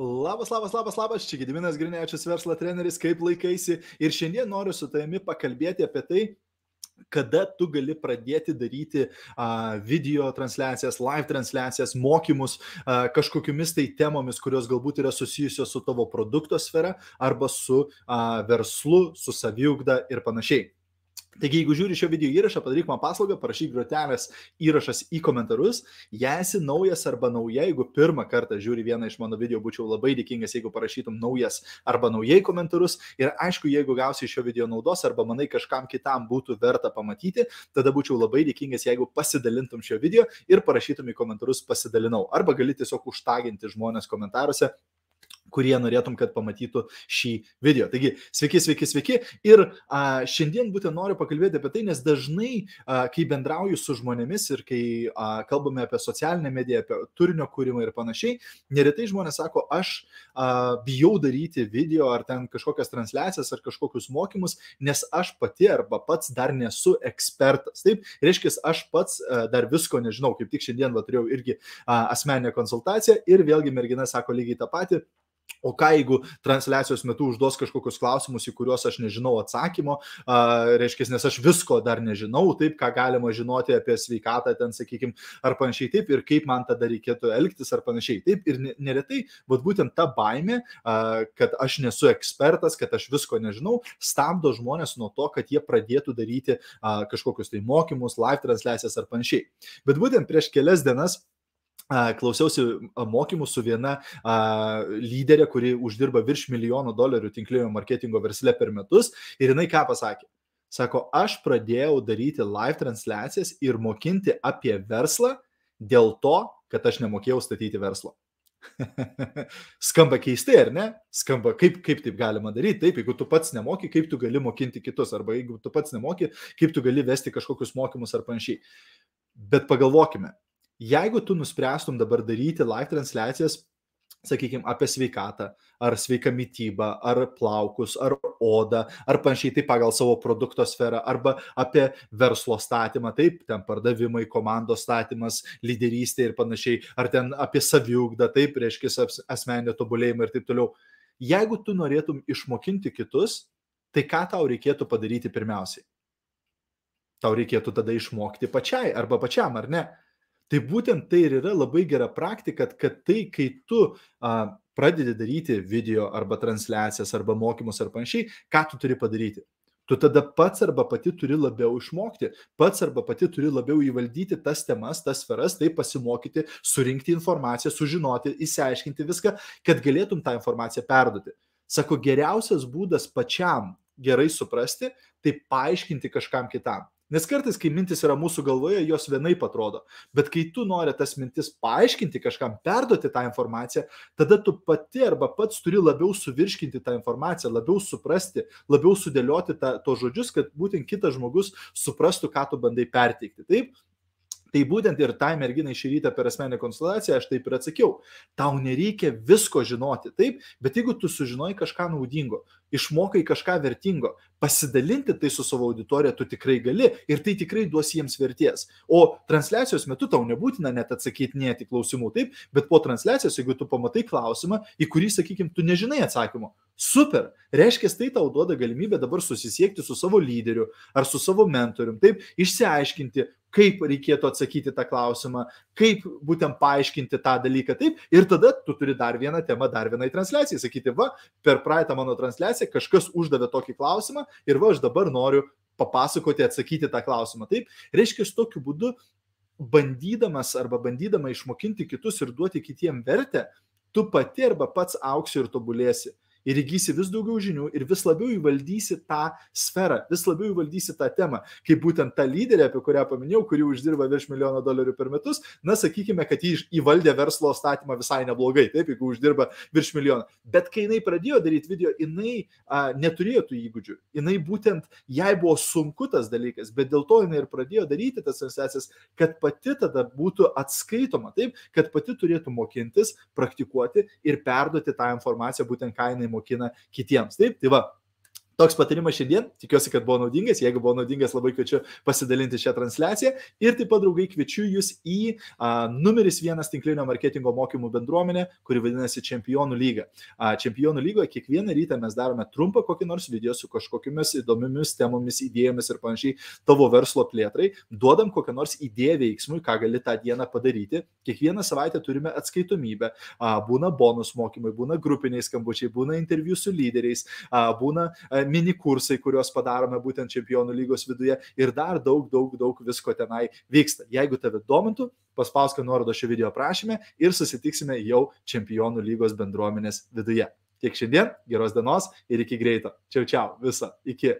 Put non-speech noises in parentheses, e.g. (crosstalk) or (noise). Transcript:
Labas, labas, labas, labas, čia Gediminas Grinečius, verslo treneris, kaip laikaisi. Ir šiandien noriu su tavimi pakalbėti apie tai, kada tu gali pradėti daryti uh, video transliacijas, live transliacijas, mokymus uh, kažkokiamis tai temomis, kurios galbūt yra susijusios su tavo produkto sfera arba su uh, verslu, su saviugda ir panašiai. Taigi, jeigu žiūri šio video įrašą, padaryk man paslaugą, parašyk grotelės įrašas į komentarus. Jei esi naujas arba nauja, jeigu pirmą kartą žiūri vieną iš mano video, būčiau labai dėkingas, jeigu parašytum naujas arba naujai komentarus. Ir aišku, jeigu gausi šio video naudos arba manai kažkam kitam būtų verta pamatyti, tada būčiau labai dėkingas, jeigu pasidalintum šio video ir parašytum į komentarus pasidalinau. Arba gali tiesiog užtaginti žmonės komentaruose kurie norėtum, kad pamatytų šį video. Taigi, sveiki, sveiki, sveiki. Ir a, šiandien būtent noriu pakalbėti apie tai, nes dažnai, a, kai bendrauju su žmonėmis ir kai a, kalbame apie socialinę mediją, apie turinio kūrimą ir panašiai, neretai žmonės sako, aš a, bijau daryti video ar ten kažkokias transliacijas ar kažkokius mokymus, nes aš pati arba pats dar nesu ekspertas. Taip, reiškia, aš pats a, dar visko nežinau, kaip tik šiandien va, turėjau irgi a, asmeninę konsultaciją ir vėlgi mergina sako lygiai tą patį O ką jeigu transliacijos metu užduos kažkokius klausimus, į kuriuos aš nežinau atsakymo, a, reiškia, nes aš visko dar nežinau, taip, ką galima žinoti apie sveikatą, ten, sakykime, ar panašiai taip, ir kaip man tada reikėtų elgtis, ar panašiai taip. Ir neretai, vad būtent ta baime, a, kad aš nesu ekspertas, kad aš visko nežinau, stabdo žmonės nuo to, kad jie pradėtų daryti a, kažkokius tai mokymus, live transliacijas ar panašiai. Bet būtent prieš kelias dienas klausiausi mokymų su viena a, lyderė, kuri uždirba virš milijono dolerių tinklinio marketingo versle per metus. Ir jinai ką pasakė? Sako, aš pradėjau daryti live transliacijas ir mokinti apie verslą dėl to, kad aš nemokėjau statyti verslo. (laughs) Skamba keistai, ar ne? Skamba, kaip, kaip taip galima daryti. Taip, jeigu tu pats nemoki, kaip tu gali mokinti kitus, arba jeigu tu pats nemoki, kaip tu gali vesti kažkokius mokymus ar panašiai. Bet pagalvokime, jeigu tu nuspręstum dabar daryti live transliacijas, sakykime, apie sveikatą, ar sveiką mytybą, ar plaukus, ar odą, ar panašiai tai pagal savo produkto sferą, arba apie verslo statymą, taip, ten pardavimai, komandos statymas, lyderystė ir panašiai, ar ten apie saviugdą, taip, reiškia asmeninio tobulėjimą ir taip toliau. Jeigu tu norėtum išmokinti kitus, tai ką tau reikėtų padaryti pirmiausiai? Tau reikėtų tada išmokti pačiai arba pačiam, ar ne? Tai būtent tai ir yra labai gera praktika, kad tai, kai tu a, pradedi daryti video arba transliacijas arba mokymus ar panašiai, ką tu turi padaryti? Tu tada pats arba pati turi labiau išmokti, pats arba pati turi labiau įvaldyti tas temas, tas sferas, tai pasimokyti, surinkti informaciją, sužinoti, įsiaiškinti viską, kad galėtum tą informaciją perduoti. Sako, geriausias būdas pačiam gerai suprasti, tai paaiškinti kažkam kitam. Nes kartais, kai mintis yra mūsų galvoje, jos vienaip atrodo. Bet kai tu nori tas mintis paaiškinti kažkam, perduoti tą informaciją, tada tu pati arba pats turi labiau suvirškinti tą informaciją, labiau suprasti, labiau sudėlioti tą, to žodžius, kad būtent kitas žmogus suprastų, ką tu bandai perteikti. Taip, Tai būtent ir tai merginai šį rytą per asmenę konsultaciją aš taip ir atsakiau. Tau nereikia visko žinoti, taip, bet jeigu tu sužinoj kažką naudingo, išmokai kažką vertingo, pasidalinti tai su savo auditorija tu tikrai gali ir tai tikrai duos jiems verties. O transliacijos metu tau nebūtina net atsakyti net į klausimų, taip, bet po transliacijos, jeigu tu pamatai klausimą, į kurį, sakykime, tu nežinai atsakymo, Super. Reiškia, tai tau duoda galimybę dabar susisiekti su savo lyderiu ar su savo mentorium, taip, išsiaiškinti, kaip reikėtų atsakyti tą klausimą, kaip būtent paaiškinti tą dalyką, taip, ir tada tu turi dar vieną temą, dar vienai transliacijai, sakyti, va, per praeitą mano transliaciją kažkas uždavė tokį klausimą ir va, aš dabar noriu papasakoti, atsakyti tą klausimą, taip, reiškia, tokiu būdu bandydamas arba bandydama išmokinti kitus ir duoti kitiem vertę, tu pati arba pats auksi ir tobulėsi ir įgysi vis daugiau žinių ir vis labiau įvaldysi tą sferą, vis labiau įvaldysi tą temą. Kaip būtent ta lyderė, apie kurią paminėjau, kuri uždirba virš milijono dolerių per metus, na, sakykime, kad jį įvaldė verslo statymą visai neblogai, taip, jeigu uždirba virš milijono. Bet kai jinai pradėjo daryti video, jinai a, neturėjo tų įgūdžių. Jinai būtent, jai buvo sunku tas dalykas, bet dėl to jinai ir pradėjo daryti tas transliacijas, kad pati tada būtų atskaitoma, taip, kad pati turėtų mokintis, praktikuoti ir perduoti tą informaciją būtent ką jinai mokina kitiems. Taip, tai va, Toks patarimas šiandien, tikiuosi, kad buvo naudingas, jeigu buvo naudingas, labai kviečiu pasidalinti šią transliaciją. Ir taip pat draugai kviečiu jūs į a, numeris vienas tinklinio marketingo mokymų bendruomenę, kuri vadinasi Čempionų lyga. A, čempionų lygoje kiekvieną rytą mes darome trumpą kokį nors video su kažkokiamis įdomiamis temomis, idėjomis ir panašiai tavo verslo plėtrai, duodam kokią nors idėją veiksmui, ką gali tą dieną padaryti. Kiekvieną savaitę turime atskaitomybę, a, būna bonus mokymai, būna grupiniai skambučiai, būna interviu su lyderiais, a, būna a, mini kursai, kuriuos padarome būtent čempionų lygos viduje ir dar daug, daug, daug visko tenai vyksta. Jeigu tave domintų, paspausk nuorodą šio video aprašymę ir susitiksime jau čempionų lygos bendruomenės viduje. Tiek šiandien, geros dienos ir iki greito. Čiau, čiau, visą, iki.